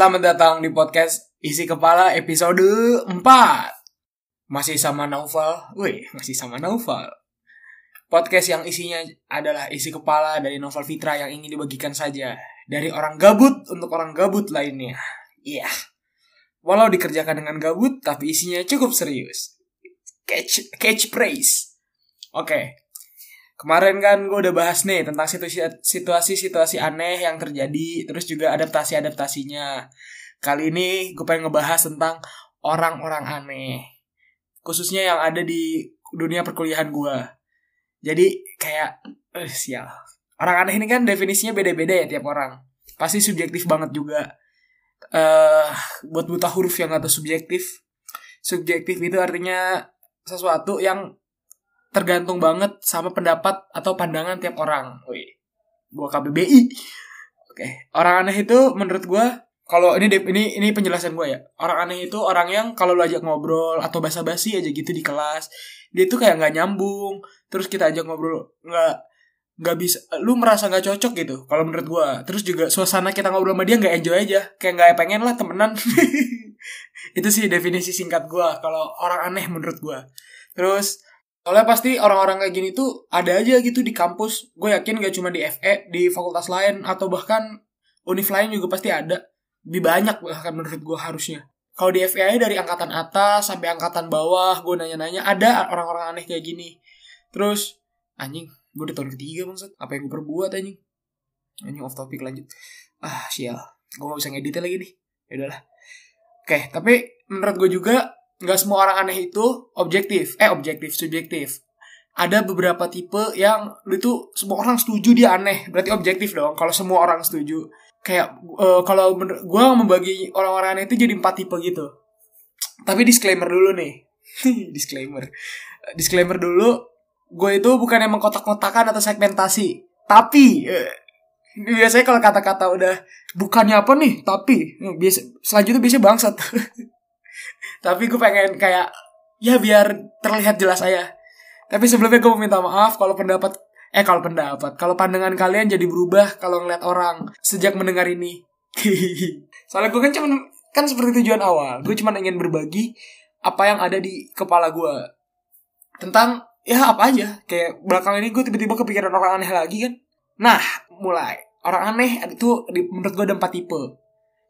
selamat datang di podcast Isi Kepala episode 4 Masih sama Naufal. Wih, masih sama Naufal. Podcast yang isinya adalah isi kepala dari novel Fitra yang ingin dibagikan saja. Dari orang gabut untuk orang gabut lainnya. Iya. Yeah. Walau dikerjakan dengan gabut, tapi isinya cukup serius. Catch, catch praise Oke, okay. Kemarin kan gue udah bahas nih tentang situasi-situasi aneh yang terjadi, terus juga adaptasi-adaptasinya. Kali ini gue pengen ngebahas tentang orang-orang aneh. Khususnya yang ada di dunia perkuliahan gue. Jadi kayak, eh sial. Orang aneh ini kan definisinya beda-beda ya tiap orang. Pasti subjektif banget juga. Eh uh, buat buta huruf yang atau subjektif. Subjektif itu artinya sesuatu yang tergantung banget sama pendapat atau pandangan tiap orang. Wih, gua KBBI. Oke, orang aneh itu menurut gua kalau ini ini ini penjelasan gue ya. Orang aneh itu orang yang kalau lo ajak ngobrol atau basa-basi aja gitu di kelas, dia tuh kayak nggak nyambung. Terus kita ajak ngobrol nggak nggak bisa lu merasa nggak cocok gitu kalau menurut gue terus juga suasana kita ngobrol sama dia nggak enjoy aja kayak nggak pengen lah temenan itu sih definisi singkat gue kalau orang aneh menurut gue terus Soalnya pasti orang-orang kayak gini tuh ada aja gitu di kampus. Gue yakin gak cuma di FE, di fakultas lain atau bahkan univ lain juga pasti ada. Lebih banyak bahkan menurut gue harusnya. Kalau di FE dari angkatan atas sampai angkatan bawah, gue nanya-nanya ada orang-orang aneh kayak gini. Terus anjing, gue di tahun ketiga maksud. Apa yang gue perbuat anjing? Anjing off topic lanjut. Ah sial, gue gak bisa ngedit lagi nih. Ya udahlah. Oke, tapi menurut gue juga nggak semua orang aneh itu objektif. Eh objektif subjektif. Ada beberapa tipe yang lu itu semua orang setuju dia aneh. Berarti objektif dong kalau semua orang setuju. Kayak uh, kalau gue membagi orang-orang aneh itu jadi empat tipe gitu. Tapi disclaimer dulu nih. Disclaimer. Disclaimer dulu gue itu bukan yang mengkotak-kotakan atau segmentasi. Tapi uh, biasanya kalau kata-kata udah bukannya apa nih? Tapi biasa selanjutnya biasanya bangsat tapi gue pengen kayak ya biar terlihat jelas aja. Tapi sebelumnya gue mau minta maaf kalau pendapat eh kalau pendapat kalau pandangan kalian jadi berubah kalau ngeliat orang sejak mendengar ini. Soalnya gue kan cuma kan seperti tujuan awal. Gue cuma ingin berbagi apa yang ada di kepala gue tentang ya apa aja. Kayak belakang ini gue tiba-tiba kepikiran orang aneh lagi kan. Nah mulai. Orang aneh itu menurut gue ada empat tipe.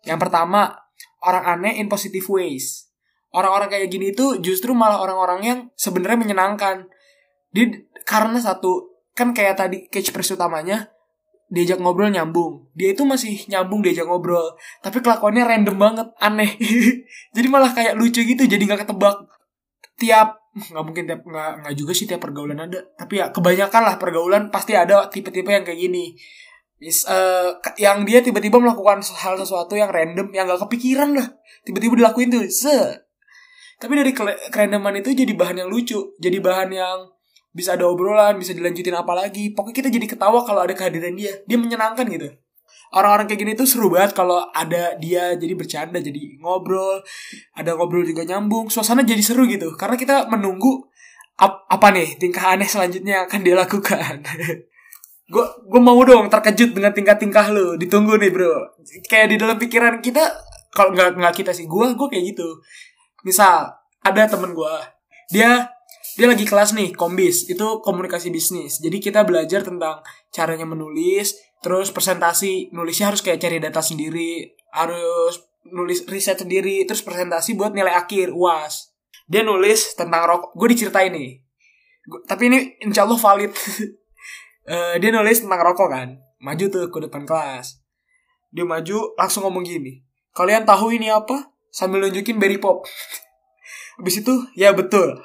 Yang pertama orang aneh in positive ways orang-orang kayak gini itu justru malah orang-orang yang sebenarnya menyenangkan. Dia karena satu kan kayak tadi catchphrase utamanya diajak ngobrol nyambung. Dia itu masih nyambung diajak ngobrol, tapi kelakuannya random banget, aneh. jadi malah kayak lucu gitu, jadi nggak ketebak. Tiap nggak mungkin tiap nggak nggak juga sih tiap pergaulan ada, tapi ya kebanyakan lah pergaulan pasti ada tipe-tipe yang kayak gini. Is, uh, yang dia tiba-tiba melakukan hal sesuatu yang random yang gak kepikiran lah tiba-tiba dilakuin tuh se tapi dari kerendaman itu jadi bahan yang lucu jadi bahan yang bisa ada obrolan bisa dilanjutin apa lagi. Pokoknya kita jadi ketawa kalau ada kehadiran dia. Dia menyenangkan gitu. Orang-orang kayak gini tuh seru banget kalau ada dia jadi bercanda jadi ngobrol ada ngobrol juga nyambung. Suasana jadi seru gitu karena kita menunggu ap apa nih tingkah aneh selanjutnya yang akan dia lakukan gue gue mau dong terkejut dengan tingkah-tingkah lo ditunggu nih bro. Kayak di dalam pikiran kita kalau nggak nggak kita sih gue gue kayak gitu misal ada temen gue dia dia lagi kelas nih kombis itu komunikasi bisnis. Jadi kita belajar tentang caranya menulis terus presentasi. Nulisnya harus kayak cari data sendiri harus nulis riset sendiri terus presentasi buat nilai akhir uas dia nulis tentang rokok gue diceritain nih. Gua, tapi ini insya Allah valid. Uh, dia nulis tentang rokok kan maju tuh ke depan kelas. Dia maju langsung ngomong gini kalian tahu ini apa sambil nunjukin berry pop. Habis itu, ya betul.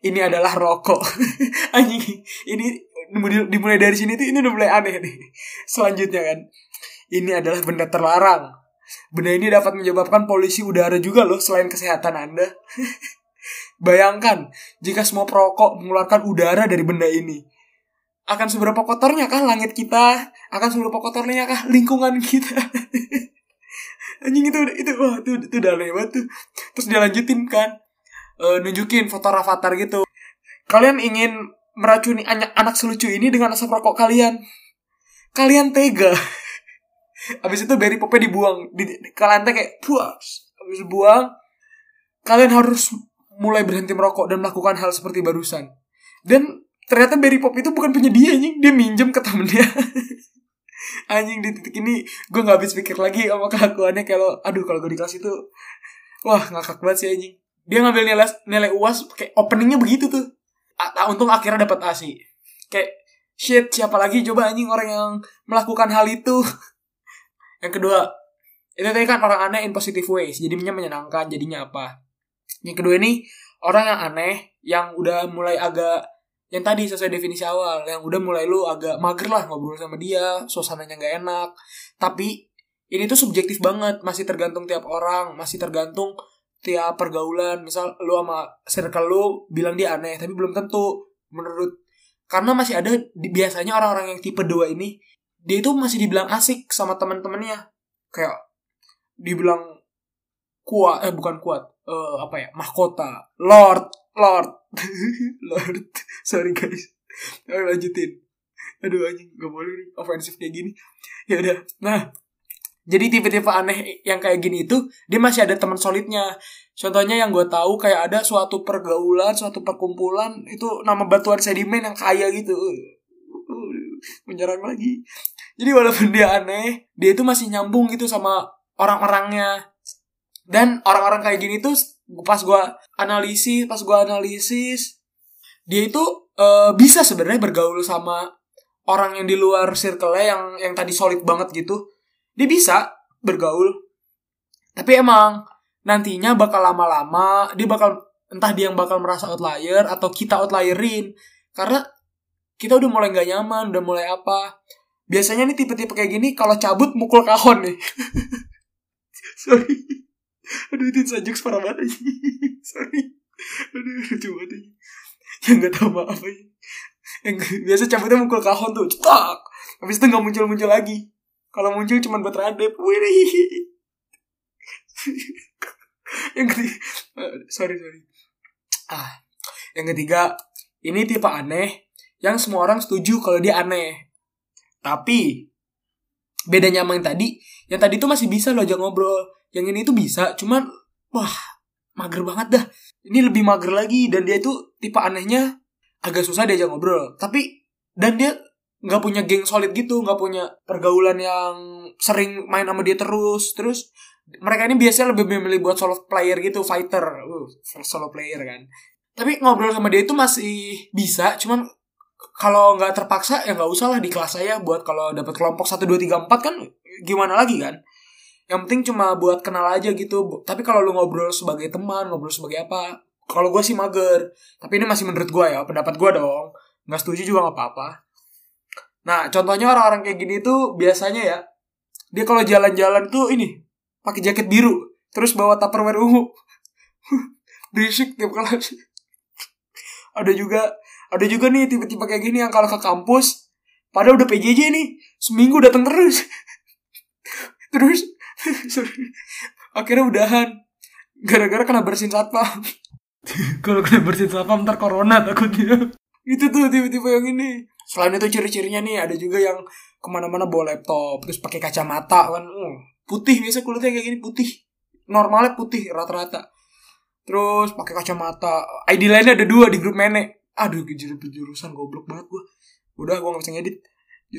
Ini adalah rokok. Anjing, ini dimulai dari sini tuh ini udah mulai aneh nih. Selanjutnya kan. Ini adalah benda terlarang. Benda ini dapat menyebabkan polusi udara juga loh selain kesehatan Anda. Bayangkan jika semua perokok mengeluarkan udara dari benda ini. Akan seberapa kotornya kah langit kita? Akan seberapa kotornya kah lingkungan kita? itu wah itu itu udah banget tuh terus dia lanjutin kan uh, nunjukin foto avatar gitu kalian ingin meracuni anak, anak selucu ini dengan asap rokok kalian kalian tega Abis itu berry popnya dibuang di, di ke lantai kayak puas. Abis buang, kalian harus mulai berhenti merokok dan melakukan hal seperti barusan. Dan ternyata berry pop itu bukan punya dia dia minjem ke temennya. anjing di titik ini gue nggak habis pikir lagi sama kelakuannya kalau aduh kalau gue di kelas itu wah ngakak banget sih anjing. Dia ngambil nilai nilai uas kayak openingnya begitu tuh. A untung akhirnya dapat A sih. Kayak shit siapa lagi coba anjing orang yang melakukan hal itu? Yang kedua itu tadi kan orang aneh in positive ways jadinya menyenangkan jadinya apa. Yang kedua ini orang yang aneh yang udah mulai agak yang tadi sesuai definisi awal. Yang udah mulai lu agak mager lah ngobrol sama dia suasananya nggak enak. Tapi ini tuh subjektif banget. Masih tergantung tiap orang masih tergantung tiap pergaulan. Misal lu sama circle lu bilang dia aneh tapi belum tentu menurut. Karena masih ada biasanya orang-orang yang tipe dua ini dia itu masih dibilang asik sama teman-temannya. Kayak dibilang kuat eh bukan kuat uh, apa ya mahkota lord lord. Lord. Sorry guys. Ayo lanjutin. Aduh anjing gak boleh nih ofensif kayak gini. Ya udah. Nah jadi tipe-tipe aneh yang kayak gini itu dia masih ada teman solidnya. Contohnya yang gue tahu kayak ada suatu pergaulan suatu perkumpulan itu nama batuan sedimen yang kaya gitu. Menyerang lagi. Jadi walaupun dia aneh dia itu masih nyambung gitu sama orang-orangnya. Dan orang-orang kayak gini tuh pas gue analisis pas gue analisis dia itu uh, bisa sebenarnya bergaul sama orang yang di luar circle yang yang tadi solid banget gitu. Dia bisa bergaul. Tapi emang nantinya bakal lama-lama dia bakal entah dia yang bakal merasa outlier atau kita outlierin. Karena kita udah mulai nggak nyaman udah mulai apa. Biasanya nih tipe-tipe kayak gini kalau cabut mukul kahon nih. Sorry aduh itu jokes parah banget aja. Sorry. Aduh lucu banget aja. Yang nggak tahu maaf aja. Yang biasa cabutnya mukul kahon tuh cetak. Habis itu nggak muncul muncul lagi. Kalau muncul cuma buat radep wih. Yang ketiga sorry sorry. Ah. Yang ketiga ini tipe aneh yang semua orang setuju kalau dia aneh. Tapi bedanya sama yang tadi yang tadi tuh masih bisa lo ajak ngobrol yang ini tuh bisa cuman wah mager banget dah. Ini lebih mager lagi dan dia itu tipe anehnya agak susah diajak ngobrol. Tapi dan dia nggak punya geng solid gitu nggak punya pergaulan yang sering main sama dia terus. Terus mereka ini biasanya lebih memilih buat solo player gitu fighter. Uh, solo player kan. Tapi ngobrol sama dia itu masih bisa cuman kalau nggak terpaksa ya nggak usah lah di kelas saya buat kalau dapat kelompok satu dua tiga empat kan gimana lagi kan yang penting cuma buat kenal aja gitu. Tapi kalau lu ngobrol sebagai teman ngobrol sebagai apa kalau gue sih mager. Tapi ini masih menurut gue ya pendapat gue dong. Nggak setuju juga nggak apa-apa. Nah contohnya orang-orang kayak gini tuh biasanya ya dia kalau jalan-jalan tuh ini pakai jaket biru terus bawa tupperware ungu. Berisik tiap kelas. Ada juga ada juga nih tipe-tipe kayak gini yang kalau ke kampus padahal udah PJJ nih seminggu datang terus. Terus akhirnya udahan. Gara-gara kena bersin satpam. Kalau kena bersin satpam ntar corona takutnya. Itu tuh tipe-tipe yang ini. Selain itu ciri-cirinya nih ada juga yang ke mana-mana bawa laptop terus pakai kacamata kan. Uh, putih biasa kulitnya kayak gini putih. Normalnya putih rata-rata. Terus pakai kacamata. ID lainnya ada dua di grup menek aduh jurusan goblok banget gue udah gue gak bisa ngedit.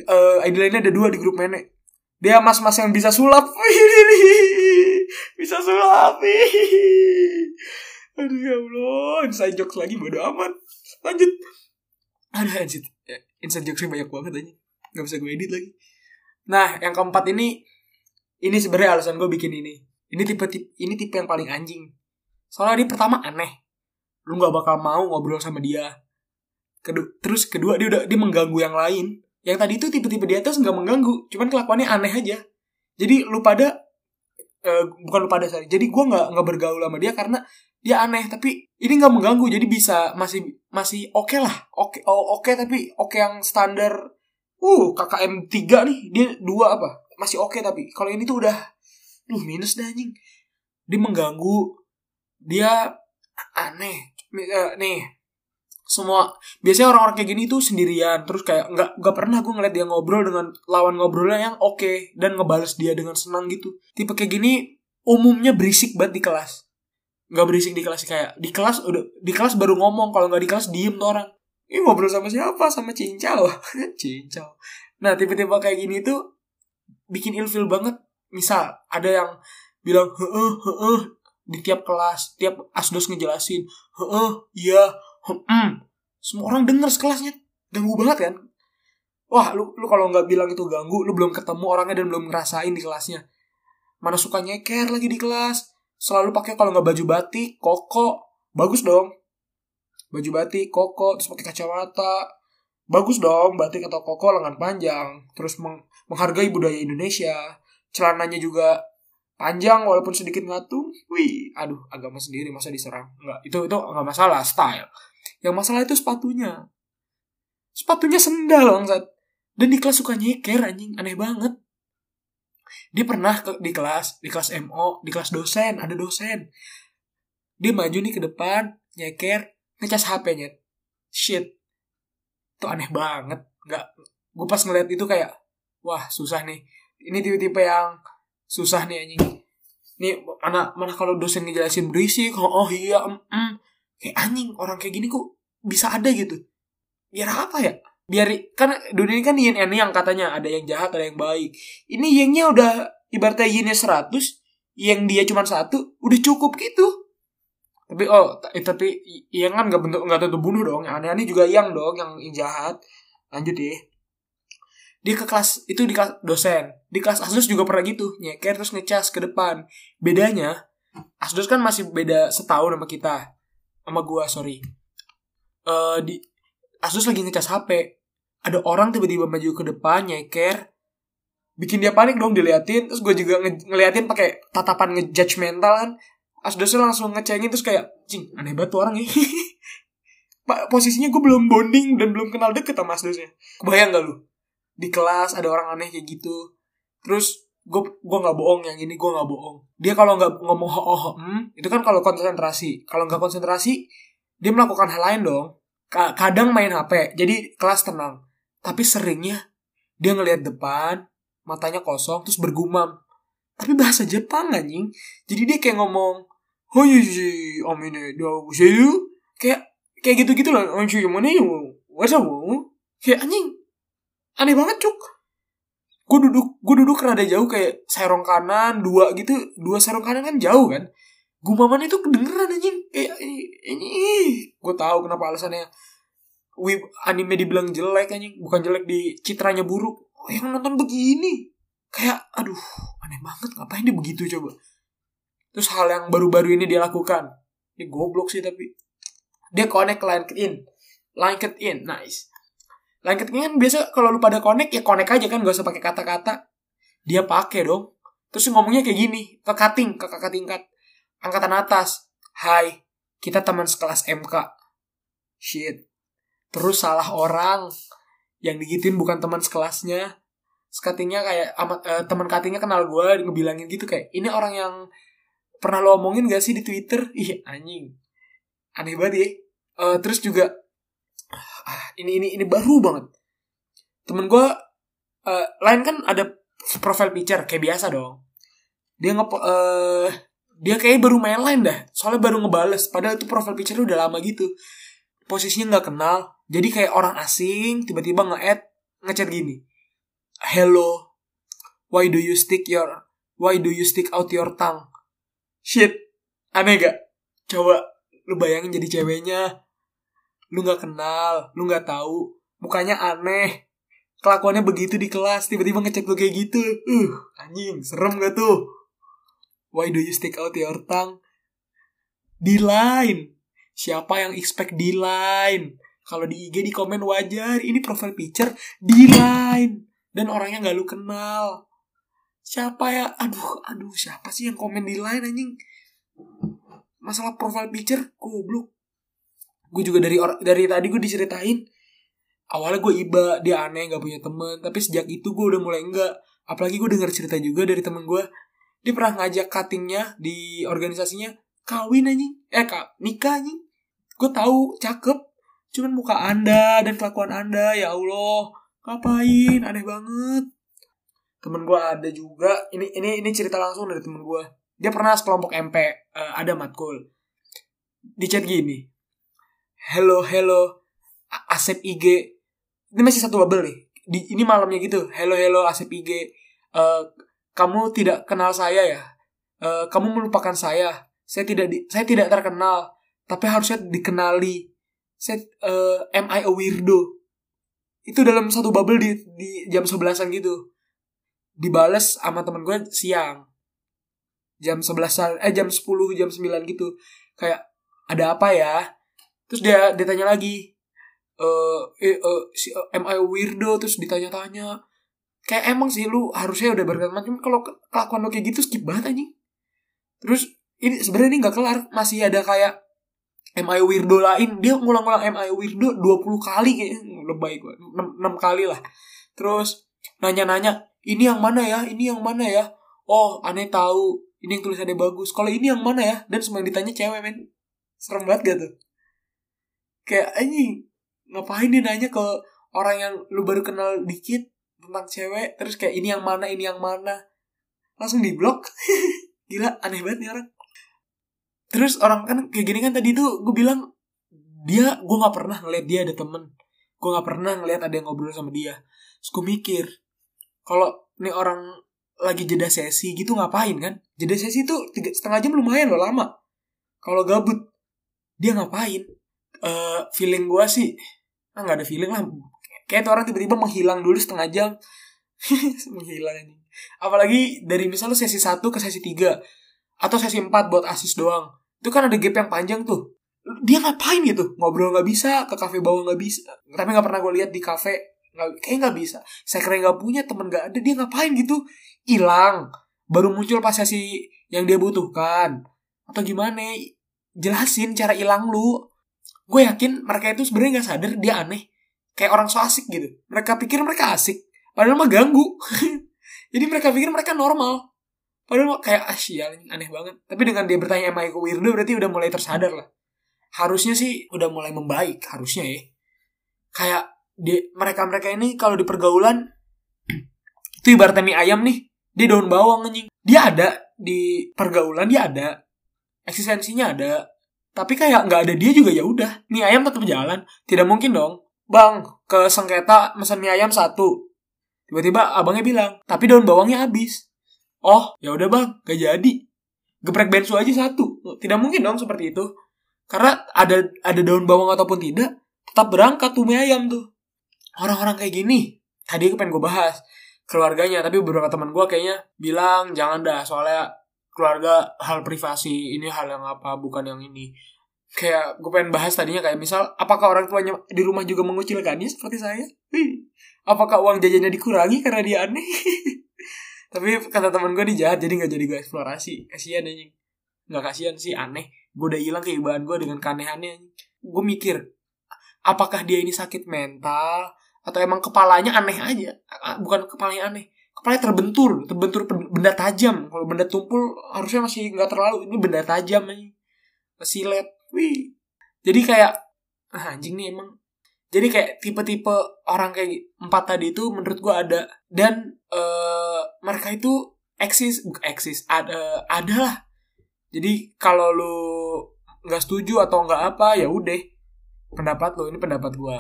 Uh, ID lainnya ada dua di grup menek dia mas-mas yang bisa sulap. bisa sulap. Aduh ya Allah. Inside jokes lagi bodo amat. Lanjut. Ada inside, inside jokes banyak banget aja. Gak bisa gue edit lagi. Nah, yang keempat ini ini sebenarnya alasan gue bikin ini. Ini tipe, tipe ini tipe yang paling anjing. Soalnya dia pertama aneh. Lu gak bakal mau ngobrol sama dia. Kedua, terus kedua dia udah dia mengganggu yang lain yang tadi itu tipe-tipe di atas nggak mengganggu cuman kelakuannya aneh aja. Jadi lu pada uh, bukan lu pada sorry. Jadi gue nggak nggak bergaul sama dia karena dia aneh tapi ini nggak mengganggu. Jadi bisa masih masih oke okay lah. Oke okay, oke okay, tapi oke okay yang standar uh KKM 3 nih. Dia dua apa? Masih oke okay, tapi. Kalau ini tuh udah duh minus dah anjing. Dia mengganggu dia aneh. Nih semua biasanya orang-orang kayak gini tuh sendirian. Terus kayak nggak nggak pernah gue ngeliat dia ngobrol dengan lawan ngobrolnya yang oke okay, dan ngebales dia dengan senang gitu. Tipe kayak gini umumnya berisik banget di kelas. Nggak berisik di kelas kayak di kelas udah di kelas baru ngomong. Kalau nggak di kelas diem tuh orang. Ini ngobrol sama siapa? Sama cincau. Cincau. Nah tipe-tipe kayak gini tuh bikin ilfil banget. Misal ada yang bilang heeh heeh di tiap kelas tiap asdos ngejelasin heeh iya hmm, semua orang denger sekelasnya. Ganggu banget kan? Wah lu lu kalau nggak bilang itu ganggu lu belum ketemu orangnya dan belum ngerasain di kelasnya. Mana suka nyeker lagi di kelas. Selalu pakai kalau nggak baju batik koko. Bagus dong. Baju batik koko terus pakai kacamata. Bagus dong batik atau koko lengan panjang. Terus meng menghargai budaya Indonesia. Celananya juga panjang walaupun sedikit ngatung. Wih aduh agama sendiri masa diserang? Nggak itu itu nggak masalah style yang masalah itu sepatunya. Sepatunya sendal bangsat. Dan di kelas suka nyeker anjing, aneh banget. Dia pernah ke, di kelas, di kelas MO, di kelas dosen, ada dosen. Dia maju nih ke depan, nyeker, ngecas HP-nya. Shit. Itu aneh banget. Nggak, gue pas ngeliat itu kayak, wah susah nih. Ini tipe-tipe yang susah nih anjing. Nih mana mana kalau dosen ngejelasin berisik, oh, oh iya, mm, mm kayak anjing orang kayak gini kok bisa ada gitu? Biar apa ya? Biar kan dunia ini kan yin and yang katanya ada yang jahat ada yang baik. Ini yangnya udah ibaratnya yinnya 100 yang dia cuma satu udah cukup gitu. Tapi oh eh, tapi yang kan nggak bentuk nggak tentu bunuh dong. Yang aneh-aneh juga yang dong yang jahat. Lanjut ya. Dia ke kelas itu di kelas dosen. Di kelas asus juga pernah gitu nyeker terus ngecas ke depan. Bedanya asdos kan masih beda setahun sama kita sama gua sorry. Uh, di Asus lagi ngecas HP ada orang tiba-tiba maju ke depan nyeker. Bikin dia panik dong diliatin. Terus gue juga nge ngeliatin pakai tatapan ngejudgmental kan. Asdosnya langsung ngecengin terus kayak cing aneh banget tuh orang ya Pak posisinya gue belum bonding dan belum kenal deket sama Asdosnya kebayang gak lu? Di kelas ada orang aneh kayak gitu. Terus gue gue nggak bohong yang ini gue nggak bohong dia kalau nggak ngomong oh, oh hmm, itu kan kalau konsentrasi kalau nggak konsentrasi dia melakukan hal lain dong kadang main hp jadi kelas tenang tapi seringnya dia ngelihat depan matanya kosong terus bergumam tapi bahasa Jepang anjing jadi dia kayak ngomong oh iya sih om ini dua kayak kayak gitu gitu lah om sih mana yuk kayak anjing aneh banget cuk gue duduk gue duduk rada jauh kayak serong kanan dua gitu. Dua serong kanan kan jauh kan? Gumaman itu kedengeran anjing. Kayak ini gue tahu kenapa alasannya. Wib anime dibilang jelek anjing. Bukan jelek di citranya buruk. Oh, yang nonton begini. Kayak aduh aneh banget. Ngapain dia begitu coba? Terus hal yang baru-baru ini dia lakukan. Ini goblok sih tapi. Dia connect LinkedIn. LinkedIn nice LinkedIn kan biasa kalau lu pada connect ya connect aja kan gak usah pakai kata-kata. Dia pakai dong. Terus ngomongnya kayak gini, ke cutting, ke kakak tingkat. Angkatan atas. Hai, kita teman sekelas MK. Shit. Terus salah orang. Yang digituin bukan teman sekelasnya. Skatingnya kayak amat uh, teman cuttingnya kenal gue ngebilangin gitu kayak ini orang yang pernah lo omongin gak sih di Twitter? Ih anjing. Aneh banget ya. Uh, terus juga ah ini ini ini baru banget. Temen gue uh, lain kan ada profile picture kayak biasa dong. Dia nge uh, dia kayak baru main lain dah. Soalnya baru ngebales padahal itu profile picture udah lama gitu. Posisinya nggak kenal jadi kayak orang asing tiba-tiba nge-add ngechat gini. Hello why do you stick your why do you stick out your tongue? Shit aneh gak coba lu bayangin jadi ceweknya lu nggak kenal lu nggak tahu. Mukanya aneh. Kelakuannya begitu di kelas tiba-tiba ngecek lu kayak gitu. Uh anjing serem gak tuh? Why do you stick out your tongue? Di line siapa yang expect di line kalau di IG di komen wajar ini profile picture di line dan orangnya nggak lu kenal. Siapa ya? Aduh aduh siapa sih yang komen di line anjing? Masalah profile picture goblok gue juga dari orang dari tadi gue diceritain awalnya gue iba dia aneh nggak punya temen tapi sejak itu gue udah mulai enggak apalagi gue dengar cerita juga dari temen gue dia pernah ngajak cuttingnya di organisasinya kawin anjing. Eh kak nikah anjing. Gue tahu cakep cuman muka anda dan kelakuan anda ya Allah ngapain? Aneh banget. Temen gue ada juga ini ini ini cerita langsung dari temen gue dia pernah sekelompok MP uh, eh, ada matkul. Di chat gini hello hello. Asep IG ini masih satu bubble nih. Di, ini malamnya gitu. Hello hello Asep IG uh, eh, kamu tidak kenal saya ya? Uh, kamu melupakan saya. Saya tidak di, saya tidak terkenal tapi harusnya dikenali. Saya uh, am I a weirdo? Itu dalam satu bubble di di jam sebelasan gitu. Dibales sama temen gue siang. Jam sebelasan eh jam sepuluh jam sembilan gitu. Kayak ada apa ya terus dia ditanya lagi eh uh, uh, si, uh, am I weirdo? Terus ditanya-tanya. Kayak emang sih lu harusnya udah berkata macam kalau kelakuan lo kayak gitu skip banget anjing. Terus ini sebenarnya ini nggak kelar. Masih ada kayak MI weirdo? lain. Dia ngulang-ngulang MI weirdo? 20 kali kayak lebay gue 6, 6 kali lah. Terus nanya-nanya ini yang mana ya? Ini yang mana ya? Oh aneh tahu ini yang tulisannya bagus. Kalau ini yang mana ya? Dan semua yang ditanya cewek men. Serem banget gak tuh kayak ini ngapain dia nanya ke orang yang lu baru kenal dikit tentang cewek terus kayak ini yang mana ini yang mana langsung di blok gila aneh banget nih orang. Terus orang kan kayak gini kan tadi tuh gue bilang dia gue nggak pernah ngeliat dia ada temen. Gue nggak pernah ngeliat ada yang ngobrol sama dia. Terus gue mikir kalau nih orang lagi jeda sesi gitu ngapain kan? Jeda sesi tuh tiga setengah jam lumayan loh lama. Kalau gabut dia ngapain uh, feeling gue sih ah nggak ada feeling lah. Kayak tuh orang tiba-tiba menghilang dulu setengah jam. Menghilang ini. Apalagi dari misalnya sesi satu ke sesi tiga atau sesi empat buat asis doang. Itu kan ada gap yang panjang tuh. Dia ngapain gitu? Ngobrol nggak bisa ke kafe bawah nggak bisa. Tapi nggak pernah gue lihat di kafe nggak kayak nggak bisa. Saya kira nggak punya temen nggak ada dia ngapain gitu? Hilang. Baru muncul pas sesi yang dia butuhkan. Atau gimana? Jelasin cara hilang lu gue yakin mereka itu sebenarnya nggak sadar dia aneh kayak orang so asik gitu mereka pikir mereka asik padahal mah ganggu jadi mereka pikir mereka normal Padahal kayak ah sial aneh banget. Tapi dengan dia bertanya emang aku weirdo berarti udah mulai tersadar lah. Harusnya sih udah mulai membaik harusnya ya. Kayak di mereka-mereka ini kalau di pergaulan itu ibaratnya mie ayam nih, dia daun bawang anjing. Dia ada di pergaulan dia ada. Eksistensinya ada. Tapi kayak nggak ada dia juga ya udah. Mie ayam tetap jalan. Tidak mungkin dong. Bang, ke sengketa pesan mie ayam satu. Tiba-tiba abangnya bilang, tapi daun bawangnya habis Oh, ya udah bang, gak jadi. Geprek bensu aja satu. Tidak mungkin dong seperti itu. Karena ada ada daun bawang ataupun tidak, tetap berangkat tuh mie ayam tuh. Orang-orang kayak gini, tadi pengen gue bahas keluarganya, tapi beberapa teman gue kayaknya bilang jangan dah, soalnya keluarga hal privasi, ini hal yang apa, bukan yang ini. Kayak gue pengen bahas tadinya kayak misal, apakah orang tuanya di rumah juga mengucilkannya seperti saya? Apakah uang jajannya dikurangi karena dia aneh? tapi kata teman gue dia jahat jadi nggak jadi gue eksplorasi. Kasihan aja nggak kasihan sih aneh. Gue udah hilang keibuan gue dengan keanehannya gue mikir apakah dia ini sakit mental atau emang kepalanya aneh aja? Bukan kepalanya aneh kepalanya terbentur terbentur benda tajam. Kalau benda tumpul harusnya masih nggak terlalu. Ini benda tajam aja silet wih. Jadi kayak ah, anjing nih emang. Jadi kayak tipe-tipe orang kayak empat tadi itu menurut gue ada. Dan uh, mereka itu eksis eksis ada ada lah. Jadi kalau lu nggak setuju atau nggak apa ya udah. Pendapat lu ini pendapat gue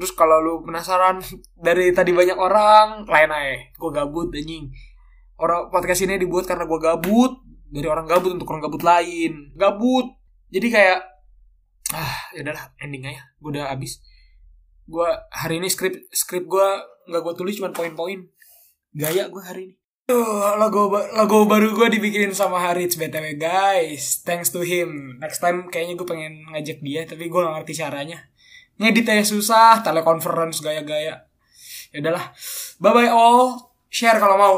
terus kalau lu penasaran dari tadi banyak orang lain aja. Gue gabut anjing. Orang podcast ini dibuat karena gue gabut. Dari orang gabut untuk orang gabut lain. Gabut. Jadi kayak ah ya udahlah ending aja. Gue udah habis. Gue hari ini skrip skrip gue nggak gue tulis cuma poin-poin. Gaya gue hari ini. Tuh, logo logo baru gue dibikinin sama Harits. Btw guys. Thanks to him. Next time kayaknya gue pengen ngajak dia tapi gue gak ngerti caranya ngeditnya susah telekonferensi gaya-gaya. Ya udahlah. Bye bye all. Share kalau mau.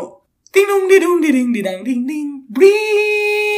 Ting dong didung diding didang ding ding. Bring